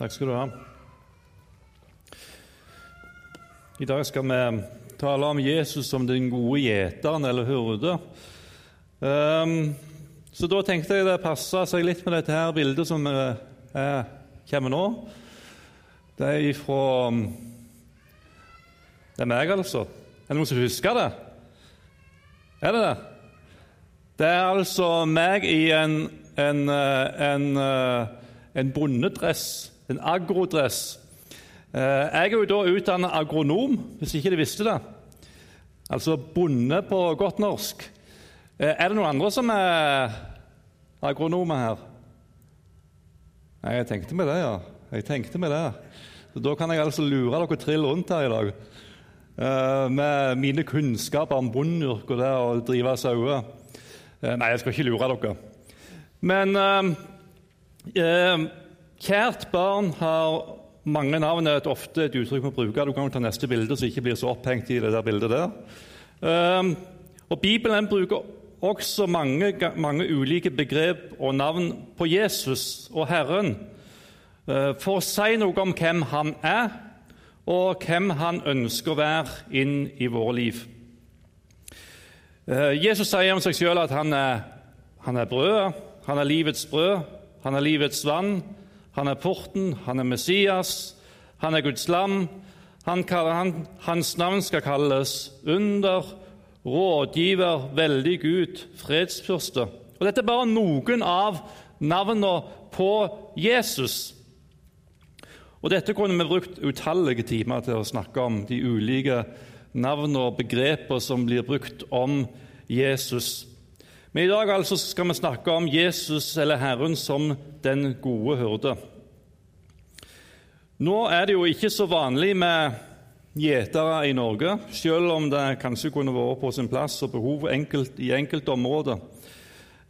Takk skal du ha. I dag skal vi tale om Jesus som den gode gjeteren eller hurde. Um, så da tenkte jeg det passa seg litt med dette her bildet som er, kommer nå. Det er ifra Det er meg, altså. Er det noen som husker det? Er det det? Det er altså meg i en, en, eh, en, eh, en bondedress, en agrodress. Eh, jeg er jo da utdannet agronom, hvis ikke de visste det. Altså bonde på godt norsk. Er det noen andre som er agronomer her? Nei, jeg tenkte med det, ja. Jeg tenkte med det. Så Da kan jeg altså lure dere trill rundt her i dag med mine kunnskaper om bondeyrket og det å drive sauer. Eh, nei, jeg skal ikke lure dere. Men eh, eh, kjært barn har mange navn. er et ofte et uttrykk vi bruker. Du kan jo ta neste bilde, så ikke blir så opphengt i det der bildet der. Um, og Bibelen bruker også mange, mange, ulike begrep og navn på Jesus og Herren uh, for å si noe om hvem han er, og hvem han ønsker å være inn i våre liv. Uh, Jesus sier om seg selv at han er, han er brødet, han er livets brød, han er livets vann, han er porten, han er Messias, han er Guds lam. Han, han, hans navn skal kalles under, rådgiver, veldig Gud, fredsfyrste. Og Dette er bare noen av navnene på Jesus. Og Dette kunne vi brukt utallige timer til å snakke om, de ulike navnene og begreper som blir brukt om Jesus. Men i dag altså skal vi snakke om Jesus eller Herren som den gode hyrde. Nå er det jo ikke så vanlig med gjetere i Norge, selv om det kanskje kunne vært på sin plass og behov enkelt, i enkelte områder.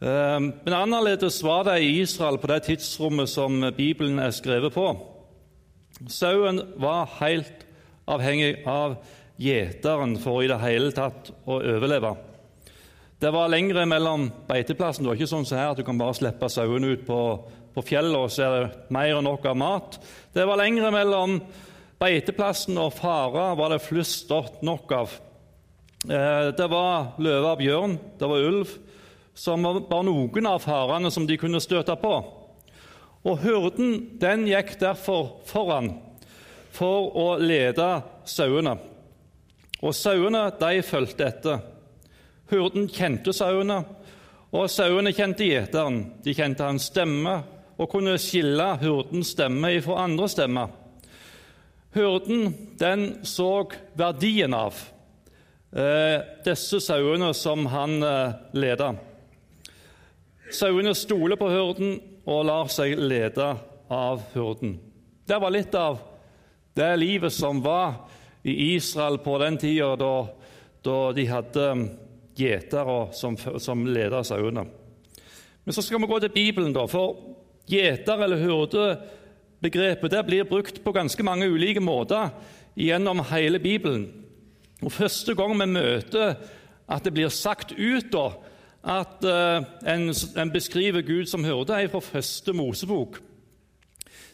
Ehm, men annerledes var det i Israel på det tidsrommet som Bibelen er skrevet på. Sauen var helt avhengig av gjeteren for i det hele tatt å overleve. Det var lengre mellom beiteplassen. Det var ikke sånn som her at du kan bare slippe sauene ut på, på fjellet, og så er det mer enn nok av mat. Det var lengre mellom beiteplassen og fara var det flust nok av. Eh, det var løve og bjørn, det var ulv, som var noen av farene som de kunne støte på. Og Hyrden den gikk derfor foran for å lede sauene. Og sauene de fulgte etter. Hyrden kjente sauene, og sauene kjente gjeteren. De kjente hans stemme og kunne skille hurdens stemme fra andre stemmer. Hurden den så verdien av eh, disse sauene som han eh, leda. Sauene stoler på hurden og lar seg lede av hurden. Det var litt av det livet som var i Israel på den tida da, da de hadde gjetere som, som leda sauene. Men så skal vi gå til Bibelen, da, for gjeter eller hyrdebegrepet det blir brukt på ganske mange ulike måter gjennom hele Bibelen. Og Første gang vi møter at det blir sagt ut da, at uh, en, en, beskriver Gud som hyrde, er fra første Mosebok.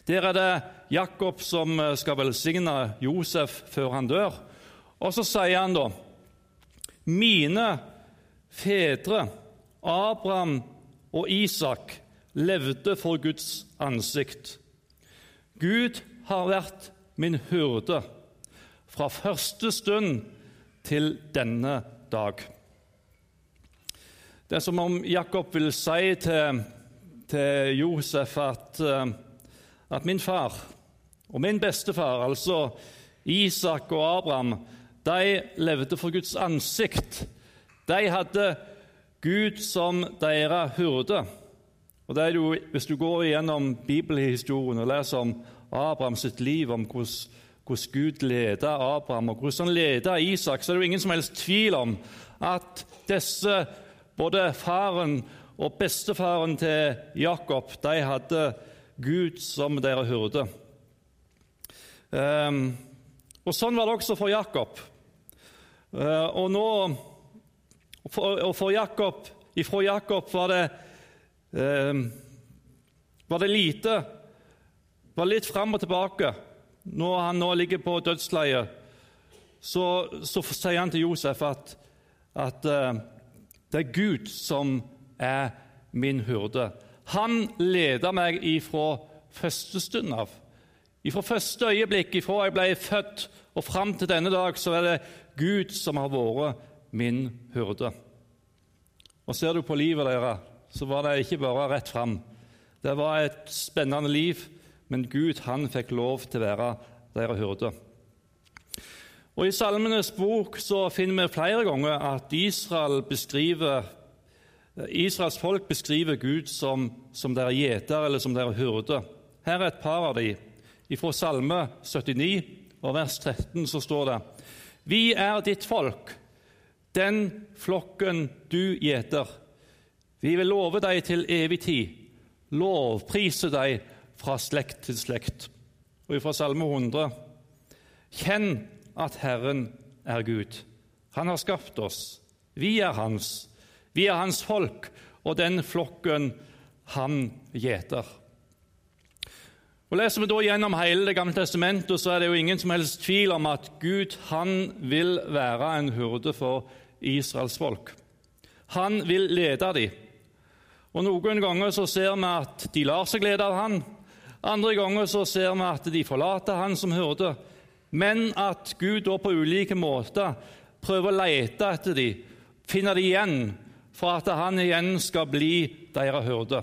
Der er det Jakob som eh, skal velsigne Josef før han dør. Og så sier han da Mine fedre, Abraham og Isak, levde for Guds ansikt. Gud har vært min hyrde fra første stund til denne dag. Det er som om Jakob vil si til, til Josef at uh, at min far og min bestefar, altså Isak og Abraham, de levde for Guds ansikt. De hadde Gud som deres hurde. Og det er jo, Hvis du går gjennom bibelhistorien og leser om Abraham sitt liv, om hvordan, hvordan Gud ledet Abraham og hvordan han ledet Isak, så er det jo ingen som helst tvil om at disse, både faren og bestefaren til Jakob, de hadde Gud som dere hurde. Um, og Sånn var det også for Jakob. Uh, og nå og for Jakob, Ifra Jakob var det, uh, var det lite var litt fram og tilbake når han nå ligger på dødsleiet, så, så sier han til Josef at, at uh, det er Gud som er min hyrde. Han leder meg ifra første stund av. Ifra første øyeblikk, ifra jeg ble født og fram til denne dag, så er det Gud som har vært min hyrde. Og Ser du på livet deres, så var det ikke bare rett fram. Det var et spennende liv, men Gud han fikk lov til å være deres hyrde. Og I Salmenes bok så finner vi flere ganger at Israel beskriver, Israels folk beskriver Gud som, som deres gjeter eller som deres hyrde. Her er et par av dem. Fra Salme 79 og vers 13 så står det Vi er ditt folk, den flokken du gjeter. Vi vil love deg til evig tid, lovprise deg fra slekt til slekt. Og fra Salme 100.: Kjenn at Herren er Gud. Han har skapt oss. Vi er hans. Vi er hans folk og den flokken han gjeter. Og Leser vi da gjennom hele Det gamle testamentet, så er det jo ingen som helst tvil om at Gud han vil være en hurde for Israels folk. Han vil lede dem. Og Noen ganger så ser vi at de lar seg lede av han. Andre ganger så ser vi at de forlater han som hurde. Men at Gud da på ulike måter prøver å lete etter dem, finne dem igjen, for at han igjen skal bli deres hyrde.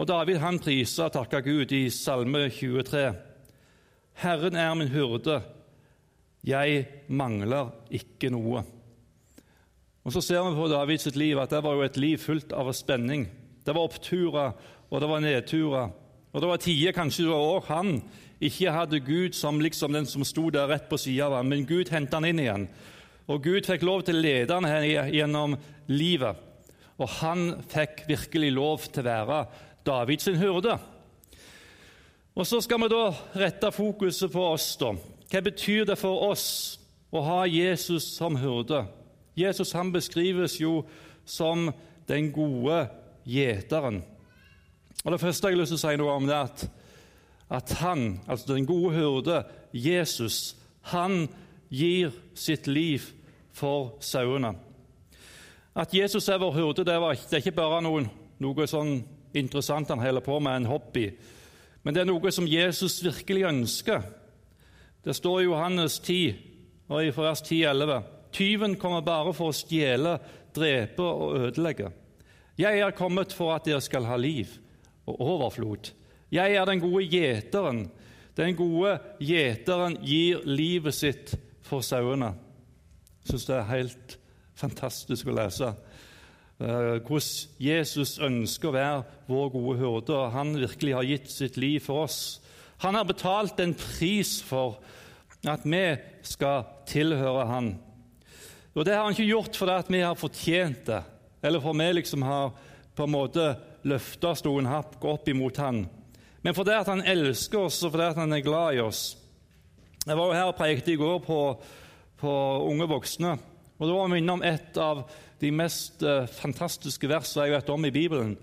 Og David han priser og takker Gud i Salme 23. Herren er min hyrde, jeg mangler ikke noe. Og Så ser vi på Davids liv at det var jo et liv fullt av spenning. Det var oppturer, og det var nedturer. Og Det var tider kanskje det var også han ikke hadde Gud som liksom den som sto der rett på sida av ham, men Gud hentet han inn igjen. Og Gud fikk lov til å lede han gjennom livet. Og han fikk virkelig lov til å være Davids hyrde. Og Så skal vi da rette fokuset på oss. da. Hva betyr det for oss å ha Jesus som hyrde? Jesus han beskrives jo som den gode gjeteren. Og Det første jeg å si noe om, det er at, at han, altså den gode hyrde, Jesus, han gir sitt liv for sauene. At Jesus er vår hyrde, det, var, det er ikke bare noen, noe sånn interessant han holder på med, en hobby. Men det er noe som Jesus virkelig ønsker. Det står i Johannes 10, og i vers 10-11.: Tyven kommer bare for å stjele, drepe og ødelegge. Jeg er kommet for at dere skal ha liv og overflod. Jeg er den gode gjeteren. Den gode gjeteren gir livet sitt for sauene. Jeg syns det er helt fantastisk å lese. Eh, hvordan Jesus ønsker å være vår gode hyrde, og han virkelig har gitt sitt liv for oss. Han har betalt en pris for at vi skal tilhøre han. Og Det har han ikke gjort fordi vi har fortjent det, eller for vi liksom har på en måte løfta stolen hakk opp imot han, men fordi han elsker oss og fordi han er glad i oss. Jeg var jo her og prekte i går på, på unge voksne, og da var vi om et av de mest uh, fantastiske versene jeg vet om i Bibelen,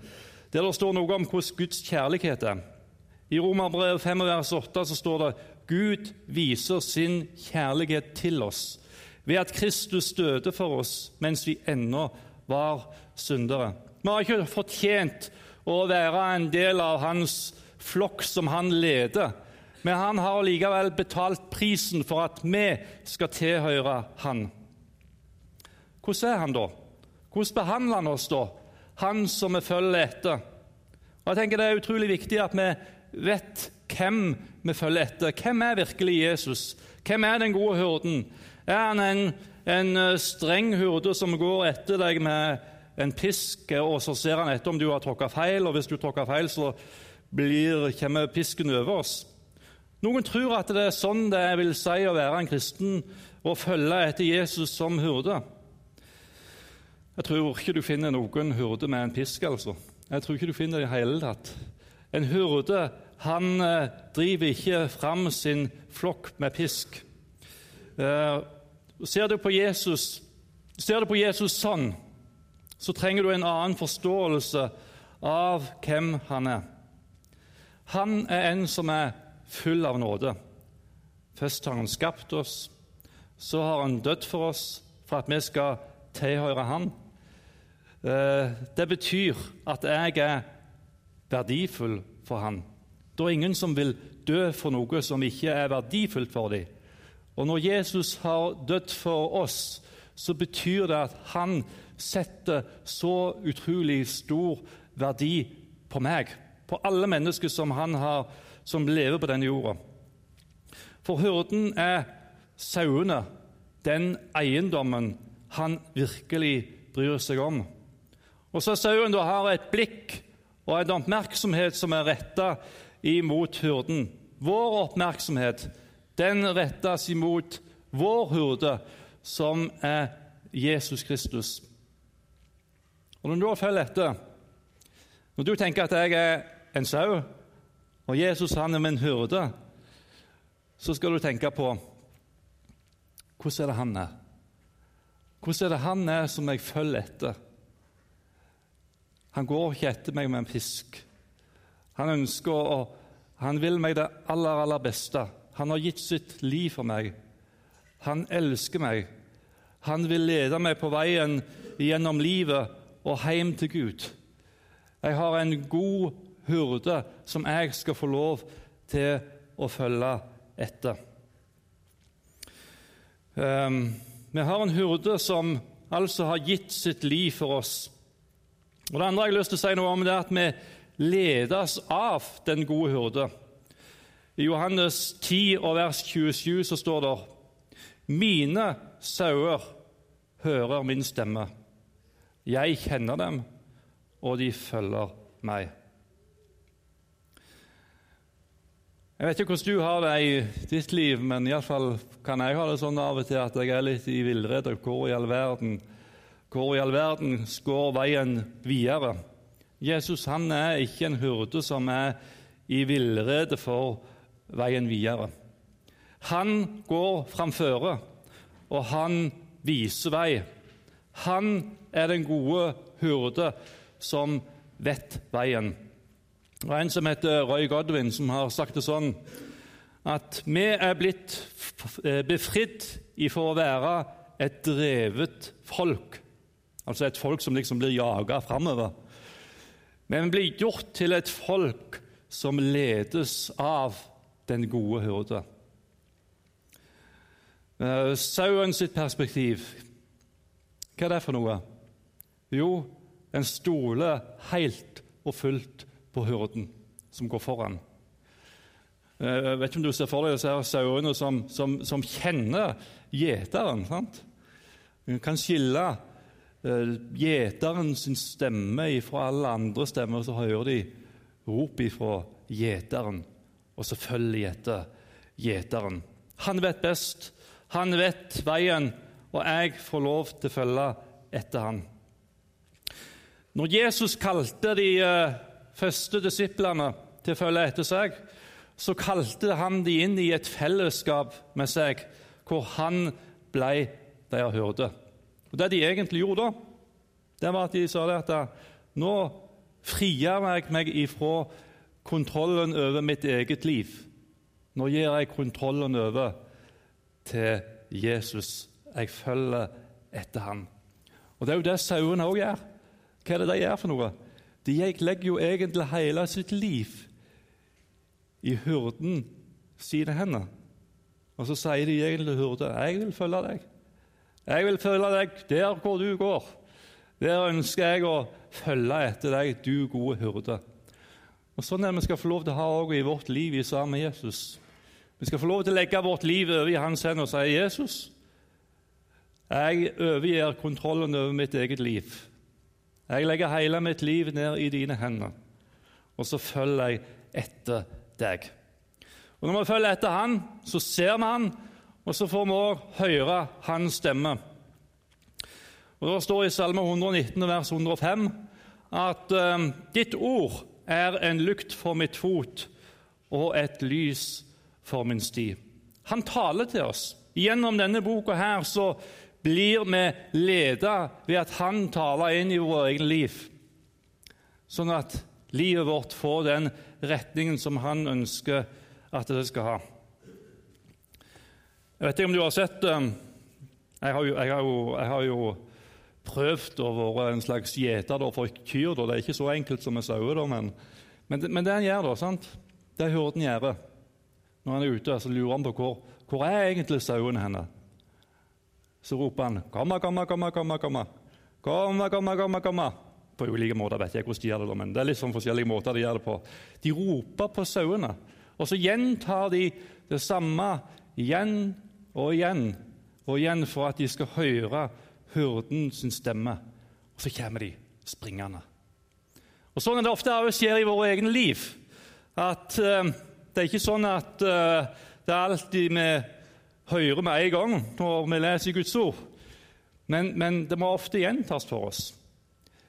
der det står noe om hvordan Guds kjærlighet er. I Romerbrevet 5, vers 8 så står det Gud viser sin kjærlighet til oss ved at Kristus døde for oss mens vi ennå var syndere. Vi har ikke fortjent å være en del av hans flokk som han leder, men han har likevel betalt prisen for at vi skal tilhøre han. Hvordan er han da? Hvordan behandler han oss da, han som vi følger etter? Og jeg tenker Det er utrolig viktig at vi vet hvem vi følger etter. Hvem er virkelig Jesus? Hvem er den gode hurden? Er han en, en eh, streng hurde som går etter deg med en pisk, og så ser han etter om du har tråkka feil, og hvis du tråkker feil, så blir, kommer pisken over oss? Noen tror at det er sånn det vil si å være en kristen og følge etter Jesus som hyrde. Jeg tror ikke du finner noen hurde med en pisk. altså. Jeg tror ikke du finner det i hele tatt. En hurde han eh, driver ikke fram sin flokk med pisk. Eh, ser, du på Jesus, ser du på Jesus sånn, så trenger du en annen forståelse av hvem han er. Han er en som er full av nåde. Først har han skapt oss, så har han dødd for oss for at vi skal tilhøre han. Eh, det betyr at jeg er verdifull for han. Det er ingen som vil dø for noe som ikke er verdifullt for dem. Og når Jesus har dødd for oss, så betyr det at han setter så utrolig stor verdi på meg, på alle mennesker som han har, som lever på denne jorda. For hyrden er sauene, den eiendommen han virkelig bryr seg om. Og så sauen da har et blikk og en oppmerksomhet som er retta imot hurden. Vår oppmerksomhet den rettes imot vår hurde, som er Jesus Kristus. Og Når du da følger etter, når du tenker at jeg er en sau, og Jesus han er min hyrde, så skal du tenke på hvordan er det han er? Hvordan er det han er som jeg følger etter? Han går ikke etter meg med en pisk. Han ønsker å Han vil meg det aller, aller beste. Han har gitt sitt liv for meg. Han elsker meg. Han vil lede meg på veien gjennom livet og hjem til Gud. Jeg har en god hurde som jeg skal få lov til å følge etter. Um, vi har en hurde som altså har gitt sitt liv for oss. Og Det andre jeg har lyst til å si noe om, det er at vi ledes av den gode hyrde. I Johannes 10 og vers 27 så står det Mine sauer hører min stemme. Jeg kjenner dem, og de følger meg. Jeg vet ikke hvordan du har det i ditt liv, men iallfall kan jeg ha det sånn av og til at jeg er litt i villrede. Hvor i all verden Hvor i all verden går veien videre? Jesus han er ikke en hurde som er i villrede for veien videre. Han går framføre, og han viser vei. Han er den gode hurde som vet veien. Og En som heter Roy Godwin, som har sagt det sånn at vi er blitt eh, befridd ifra å være et drevet folk, altså et folk som liksom blir jaga framover. Men blir gjort til et folk som ledes av den gode hyrde. Uh, sauen sitt perspektiv, hva er det for noe? Jo, en stoler helt og fullt på hyrden som går foran. Eh, jeg vet ikke om du ser for deg disse sauene som, som, som kjenner gjeteren. sant? Du kan skille gjeteren sin stemme ifra alle andre stemmer, så hører de rop ifra gjeteren og så følger de etter gjeteren. Han vet best, han vet veien, og jeg får lov til å følge etter han. Når Jesus kalte de eh, første disiplene til å følge etter seg, så kalte han de inn i et fellesskap med seg, hvor han ble deres hyrde. Og Det de egentlig gjorde da, det var at de sa at nå frigjør jeg meg ifra kontrollen over mitt eget liv. Nå gir jeg kontrollen over til Jesus. Jeg følger etter ham. Og Det er jo det sauene òg gjør. Hva er det de gjør for noe? De legger jo egentlig hele sitt liv i hurden sine hender. Og så sier de egentlig til hurden, 'Jeg vil følge deg.' 'Jeg vil følge deg der hvor du går.' Der ønsker jeg å følge etter deg, du gode hyrde. Og Sånn er det vi skal få lov til å ha også i vårt liv i sammen med Jesus. Vi skal få lov til å legge vårt liv over i hans hender og si Jesus, jeg overgir kontrollen over mitt eget liv. Jeg legger hele mitt liv ned i dine hender, og så følger jeg etter deg. Og Når vi følger etter han, så ser vi han, og så får vi òg høre hans stemme. Og Det står i Salme 119, vers 105 at um, ditt ord er en lukt for mitt fot og et lys for min sti. Han taler til oss. Gjennom denne boka her så blir vi ledet ved at han taler inn i vårt eget liv. Sånn at livet vårt får den retningen som han ønsker at det skal ha. Jeg vet ikke om du har sett um, Jeg har jo, jeg har jo, jeg har jo prøvd å være en slags gjeter for kyr. Da. Det er ikke så enkelt som med sauer, men, men, men, det han gjør, da, sant? det hyrden gjør når han er ute, så lurer han på hvor, hvor er egentlig sauene henne. Så roper han 'Komma, komma, komma, komma'. komma. Komma, komma, komma, komma. På ulike måter vet jeg hvordan de gjør det, men det er litt sånn forskjellige måter de gjør det på. De roper på sauene, og så gjentar de det samme igjen og igjen og igjen for at de skal høre hurden sin stemme. Og så kommer de springende. Og Sånn er det ofte også skjer i våre egne liv. At uh, Det er ikke sånn at uh, det er alltid vi hører med en gang når vi leser Guds ord. Men, men det må ofte gjentas for oss.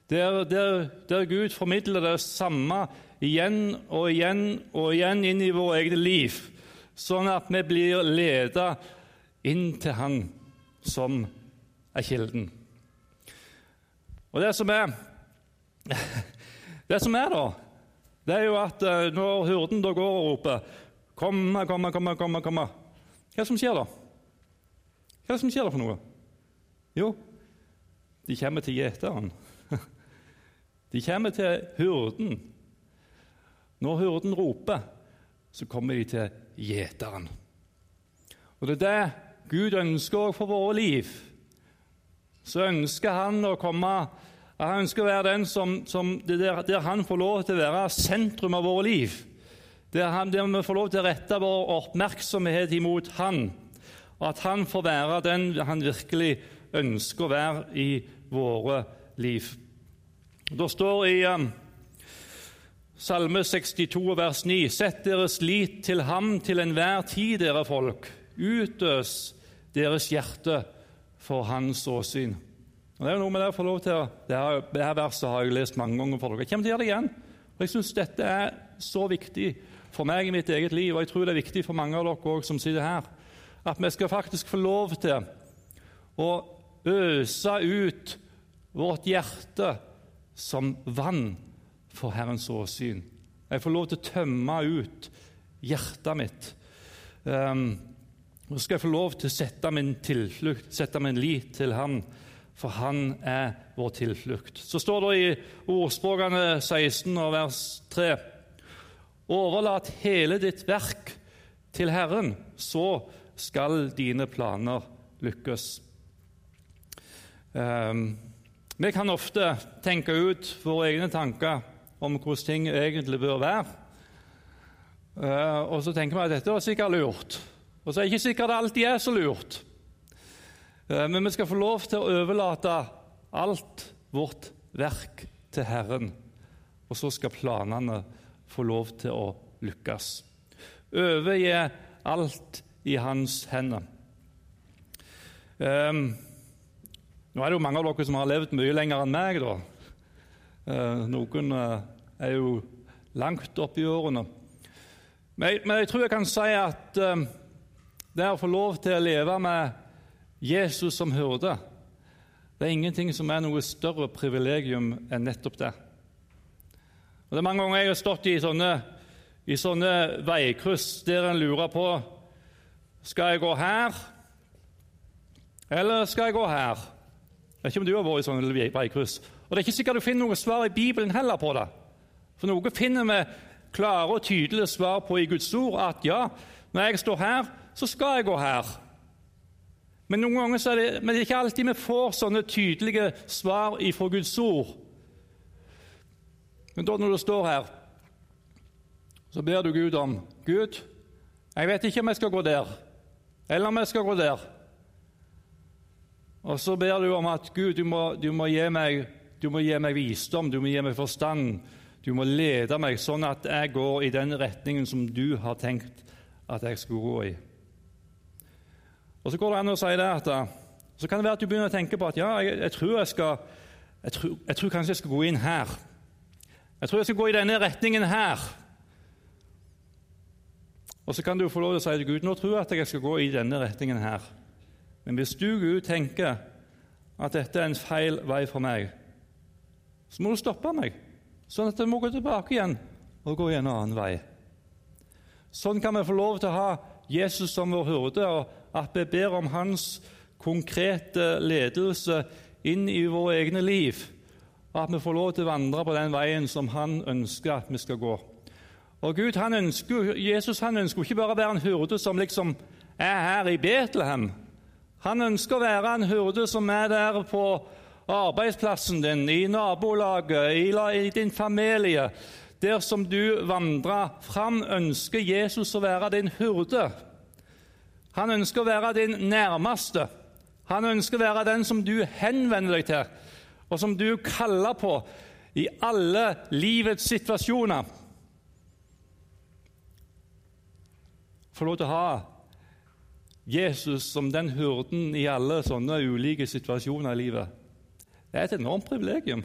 Der, der, der, Gud formidler det samme igjen og igjen og igjen inn i våre egne liv, sånn at vi blir ledet inn til Han som er kilden. Og det som er, det som er da, det er jo at eh, når hurden da går og roper 'Komme, komme, komme, komme', komme. Hva er det som skjer da? Hva er det som skjer da for noe? Jo, de kommer til gjeteren. De kommer til hurden. Når hurden roper, så kommer de til gjeteren. Og Det er det Gud ønsker for våre liv. Så ønsker han å komme Han ønsker å være den som, som der, der, han får lov til å være sentrum av våre liv. Der, han, der vi får lov til å rette vår oppmerksomhet imot han. Og at han får være den han virkelig ønsker å være i våre liv. Det står i um, Salme 62, vers 9.: Sett deres lit til ham til enhver tid, dere folk. Utøs deres hjerte for hans åsyn. Og det er noe med det å få lov til å, det her, det her verset har jeg lest mange ganger for dere. Jeg kommer til å gjøre det igjen. Og Jeg syns dette er så viktig for meg i mitt eget liv, og jeg tror det er viktig for mange av dere også som sitter her, at vi skal faktisk få lov til å øse ut vårt hjerte som vann for Herrens åsyn. Jeg får lov til å tømme ut hjertet mitt. Um, så skal jeg få lov til å sette min tilflukt, sette min lit til Han, for Han er vår tilflukt. Så står det i ordspråkene 16 og vers 3.: Overlat hele ditt verk til Herren, så skal dine planer lykkes. Um, vi kan ofte tenke ut våre egne tanker om hvordan ting egentlig bør være. Uh, og så tenker vi at dette var sikkert lurt. Og så er det ikke sikkert det alltid er så lurt. Uh, men vi skal få lov til å overlate alt vårt verk til Herren. Og så skal planene få lov til å lykkes. Overgi alt i Hans hender. Um, nå er det jo mange av dere som har levd mye lenger enn meg. da. Uh, noen uh, er jo langt oppe i årene. Men, men, jeg tror jeg kan si at eh, det er å få lov til å leve med Jesus som hyrde, det er ingenting som er noe større privilegium enn nettopp det. Og Det er mange ganger jeg har stått i sånne, i sånne veikryss der en lurer på skal jeg gå her, eller skal jeg gå her? Jeg vet ikke om du har vært i sånne veikryss. Og Det er ikke sikkert du finner noe svar i Bibelen heller på det. For noe finner vi klare og tydelige svar på i Guds ord. At ja, når jeg står her, så skal jeg gå her. Men noen ganger er det, men det er ikke alltid vi får sånne tydelige svar ifra Guds ord. Men da når du står her, så ber du Gud om Gud, jeg vet ikke om jeg skal gå der, eller om jeg skal gå der. Og så ber du om at Gud, du må, du må, gi, meg, du må gi meg visdom, du må gi meg forstand. Du må lede meg sånn at jeg går i den retningen som du har tenkt at jeg skulle gå i. Og Så går det an å si det at så kan det være at du begynner å tenke på at ja, jeg, jeg tror jeg skal jeg tror, jeg tror kanskje jeg skal gå inn her. Jeg tror jeg skal gå i denne retningen her. Og så kan du få lov til å si til Gud nå tror jeg at jeg skal gå i denne retningen her. Men hvis du, Gud, tenker at dette er en feil vei for meg, så må du stoppe meg. sånn at jeg må gå tilbake igjen og gå i en annen vei. Sånn kan vi få lov til å ha Jesus som vår hurde og at vi ber om hans konkrete ledelse inn i våre egne liv. Og at vi får lov til å vandre på den veien som han ønsker at vi skal gå. Og Gud, han ønsker, Jesus han ønsker ikke bare å være en hurde som liksom er her i Betlehem. Han ønsker å være en hurde som er der på arbeidsplassen din, i nabolaget, i, i din familie. Der som du vandrer fram, ønsker Jesus å være din hyrde. Han ønsker å være din nærmeste. Han ønsker å være den som du henvender deg til, og som du kaller på i alle livets situasjoner. Få lov til å ha Jesus som den hurden i alle sånne ulike situasjoner i livet. Det er et enormt privilegium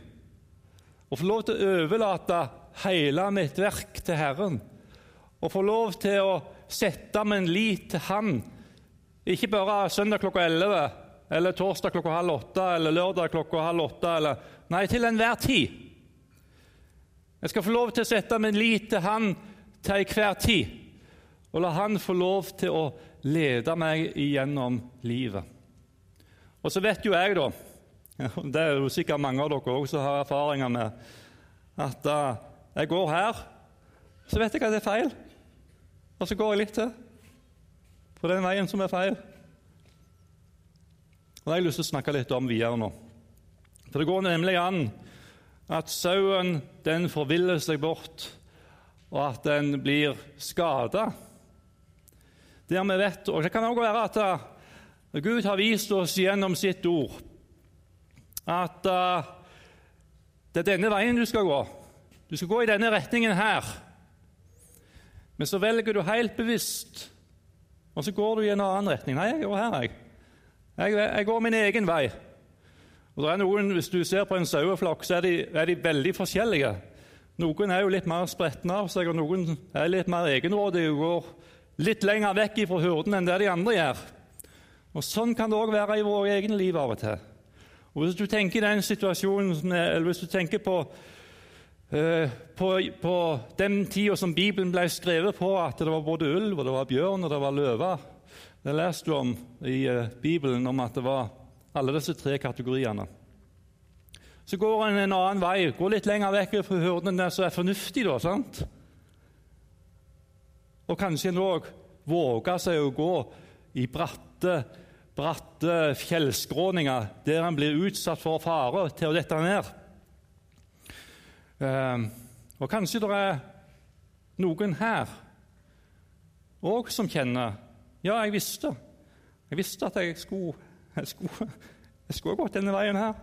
å få lov til å overlate hele mitt verk til Herren. Og få lov til å sette min lit til Han, ikke bare søndag klokka 11 eller torsdag klokka halv åtte eller lørdag klokka halv åtte. Eller, nei, til enhver tid. Jeg skal få lov til å sette min lit til Han til enhver tid, og la Han få lov til å lede meg igjennom livet. Og så vet jo jeg, da Det er jo sikkert mange av dere også som har erfaringer med at da jeg går her, så vet jeg at det er feil. Og så går jeg litt til på den veien som er feil. Og Det har jeg lyst til å snakke litt om videre nå. For Det går nemlig an at sauen den forviller seg bort, og at den blir skada. Det kan også være at Gud har vist oss gjennom sitt ord at uh, det er denne veien du skal gå. Du skal gå i denne retningen her. Men så velger du helt bevisst, og så går du i en annen retning. Nei, jeg går her, jeg. Jeg, jeg går min egen vei. Og det er noen, Hvis du ser på en saueflokk, så er de, er de, veldig forskjellige. Noen er jo litt mer spretne av seg, og noen er litt mer egenrådige og går litt lenger vekk fra hurden enn det de andre gjør. Og Sånn kan det òg være i våre egne liv av og til. Og Hvis du tenker den situasjonen, eller hvis du tenker på, på, på den tida som Bibelen ble skrevet på, at det var både ulv, og det var bjørn og det var løve Det leste du om i uh, Bibelen, om at det var alle disse tre kategoriene. Så går en en annen vei, går litt lenger vekk fra det som er fornuftig. da, sant? Og kanskje en òg våger seg å gå i bratte bratte fjellskråninger der han blir utsatt for fare til å dette ned. Eh, og kanskje det er noen her òg som kjenner Ja, jeg visste Jeg visste at jeg skulle, jeg skulle, jeg skulle gått denne veien her.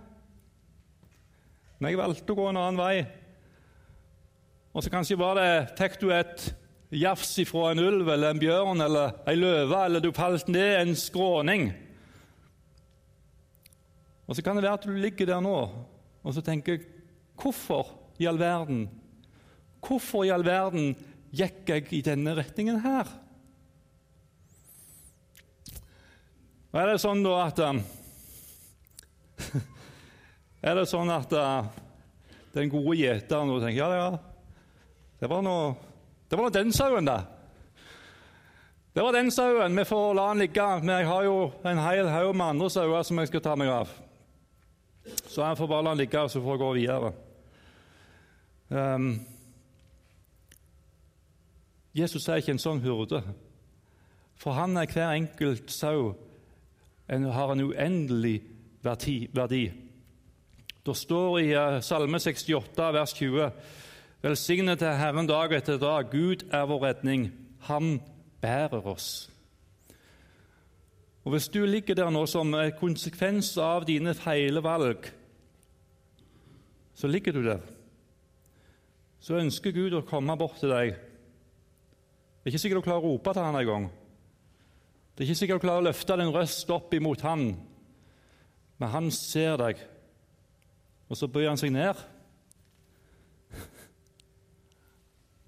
Men jeg valgte å gå en annen vei. Og så kanskje var det, fikk du et jafs ifra en ulv eller en bjørn eller ei løve, eller du falt ned en skråning. Og Så kan det være at du ligger der nå og så tenker Hvorfor i all verden Hvorfor i all verden gikk jeg i denne retningen her? Er det sånn da at um, Er det sånn at uh, den gode gjeteren tenker ja, ja, det var noe det var den sauen, da. Det var den sauen. Vi får la den ligge. Men jeg har jo en hel haug med andre sauer som jeg skal ta meg av. Så jeg får bare la den ligge, så får jeg gå videre. Um, Jesus er ikke en sånn hurde. For han er hver enkelt sau en, har en uendelig verdi. Det står i uh, Salme 68, vers 20 Velsignet er Herren dag etter dag. Gud er vår redning. Han bærer oss. Og Hvis du ligger der nå som en konsekvens av dine feile valg, så ligger du der. Så ønsker Gud å komme bort til deg. Det er ikke sikkert du klarer å rope til han engang. Det er ikke sikkert du klarer å løfte din røst opp imot han. Men han ser deg, og så bøyer han seg ned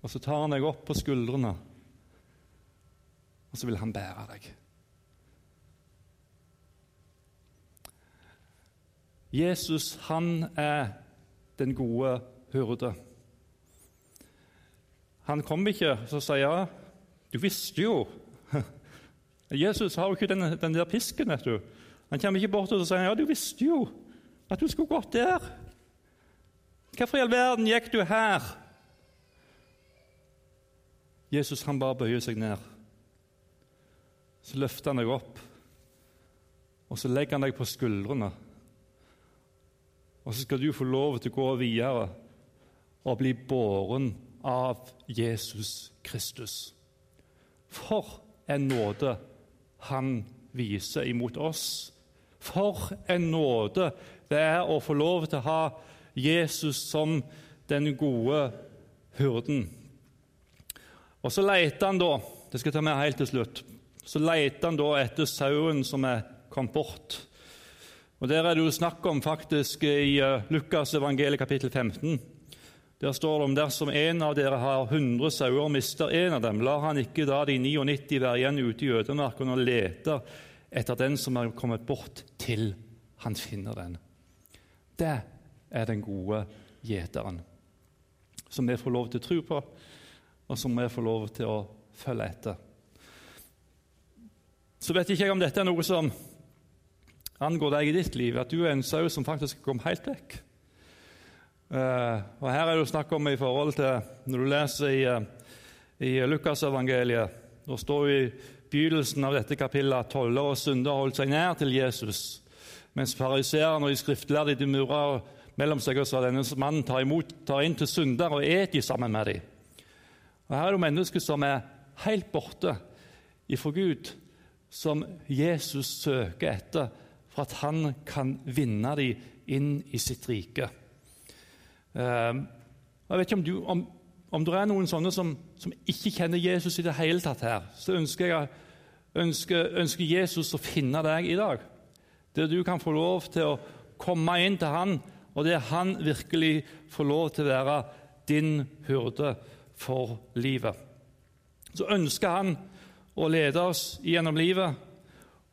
Og så tar han deg opp på skuldrene, og så vil han bære deg. Jesus, han er den gode hyrde. Han kom ikke så sier ja, du visste jo Jesus har jo ikke den, den der pisken. vet du. Han kommer ikke bort og sier ja, du visste jo at du skulle gått der. Hvorfor i all verden gikk du her? Jesus han bare bøyer seg ned. Så løfter han deg opp, og så legger han deg på skuldrene. Og så skal du få lov til å gå videre og bli båren av Jesus Kristus. For en nåde han viser imot oss. For en nåde det er å få lov til å ha Jesus som den gode hyrden. Og så leter han da det skal jeg ta med helt til slutt, så leter han da etter sauen som er kommet bort. Og Der er det jo snakk om faktisk i eh, Lukas evangeliet kapittel 15. Der står det om dersom en av dere har 100 sauer og mister en av dem, lar han ikke da de 99 være igjen ute i ødemarken og leter etter den som er kommet bort, til han finner den. Det er den gode gjeteren, som vi får lov til å tro på, og som vi får lov til å følge etter. Så vet ikke jeg om dette er noe som angår deg i ditt liv, at du er en sau som faktisk kom helt vekk. Uh, og Her er det jo snakk om i forhold til Når du leser i, uh, i Lukasevangeliet Da står det i begynnelsen av dette kapillet at toller og synder holdt seg nær til Jesus, mens fariseerne og de skriftlærde de mura mellom seg og sa denne mannen tar, imot, tar inn til synder og et de sammen med dem. Og Her er det mennesker som er helt borte ifra Gud, som Jesus søker etter for at han kan vinne dem inn i sitt rike. Ehm, jeg vet ikke om, du, om, om det er noen sånne som, som, ikke kjenner Jesus i det hele tatt her, så ønsker jeg ønsker, ønsker Jesus å finne deg i dag. Der du kan få lov til å komme inn til Han, og der Han virkelig får lov til å være din hyrde for livet. Så ønsker Han å lede oss gjennom livet,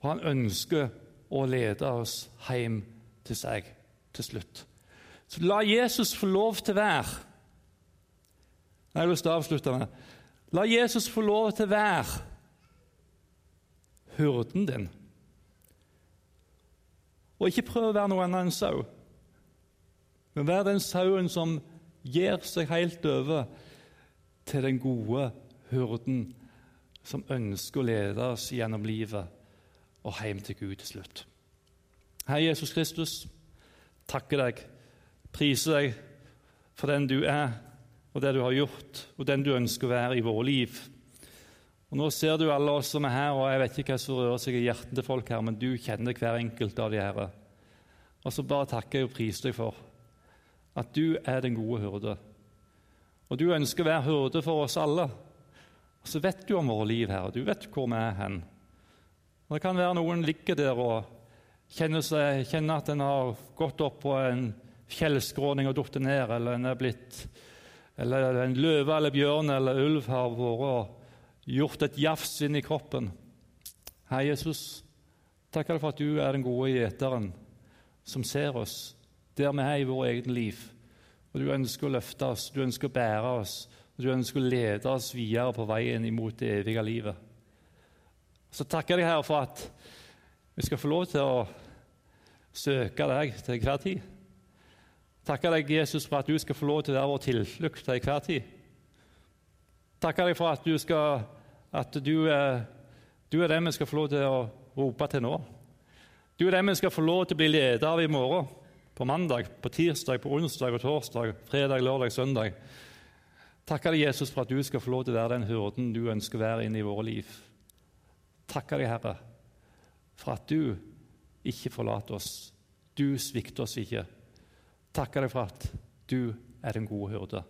og han ønsker å lede oss hjem til seg til slutt. Så la Jesus få lov til å være Jeg har lyst til å avslutte med La Jesus få lov til å være hyrden din. Og ikke prøv å være noe annet enn sau, men vær den sauen som gir seg helt over til den gode hyrden som ønsker å lede oss gjennom livet og hjem til Gud til slutt. Herre Jesus Kristus, takker deg priser deg for den du er, og det du har gjort, og den du ønsker å være i våre liv. Og Nå ser du alle oss som er her, og jeg vet ikke hva som rører seg i hjertet til folk her, men du kjenner hver enkelt av de her. Og så bare takker jeg og priser deg for at du er den gode hyrde. Og du ønsker å være hyrde for oss alle. Og så vet du om våre liv her, og du vet hvor vi er hen. Og Det kan være noen ligger der og kjenner, seg, kjenner at en har gått opp på en fjellskråning og falt ned, eller en er blitt eller en løve eller bjørn eller ulv har vært og gjort et jafs inn i kroppen. Hei, Jesus, deg for at du er den gode gjeteren som ser oss der vi er i vårt eget liv. Og Du ønsker å løfte oss, du ønsker å bære oss, og du ønsker å lede oss videre på veien imot det evige livet. Så takker jeg deg, her for at vi skal få lov til å søke deg til hver tid. Takker deg, Jesus, for at du skal få lov til å være vår tilflukt til enhver tid. Takker deg for at du, skal, at du, er, du er den vi skal få lov til å rope til nå. Du er den vi skal få lov til å bli leder av i morgen. På mandag, på tirsdag, på onsdag og torsdag, fredag, lørdag, søndag. Takker deg, Jesus, for at du skal få lov til å være den hyrden du ønsker å være inn i våre liv. Takker deg, Herre, for at du ikke forlater oss. Du svikter oss ikke takker deg for at du er den gode hyrde.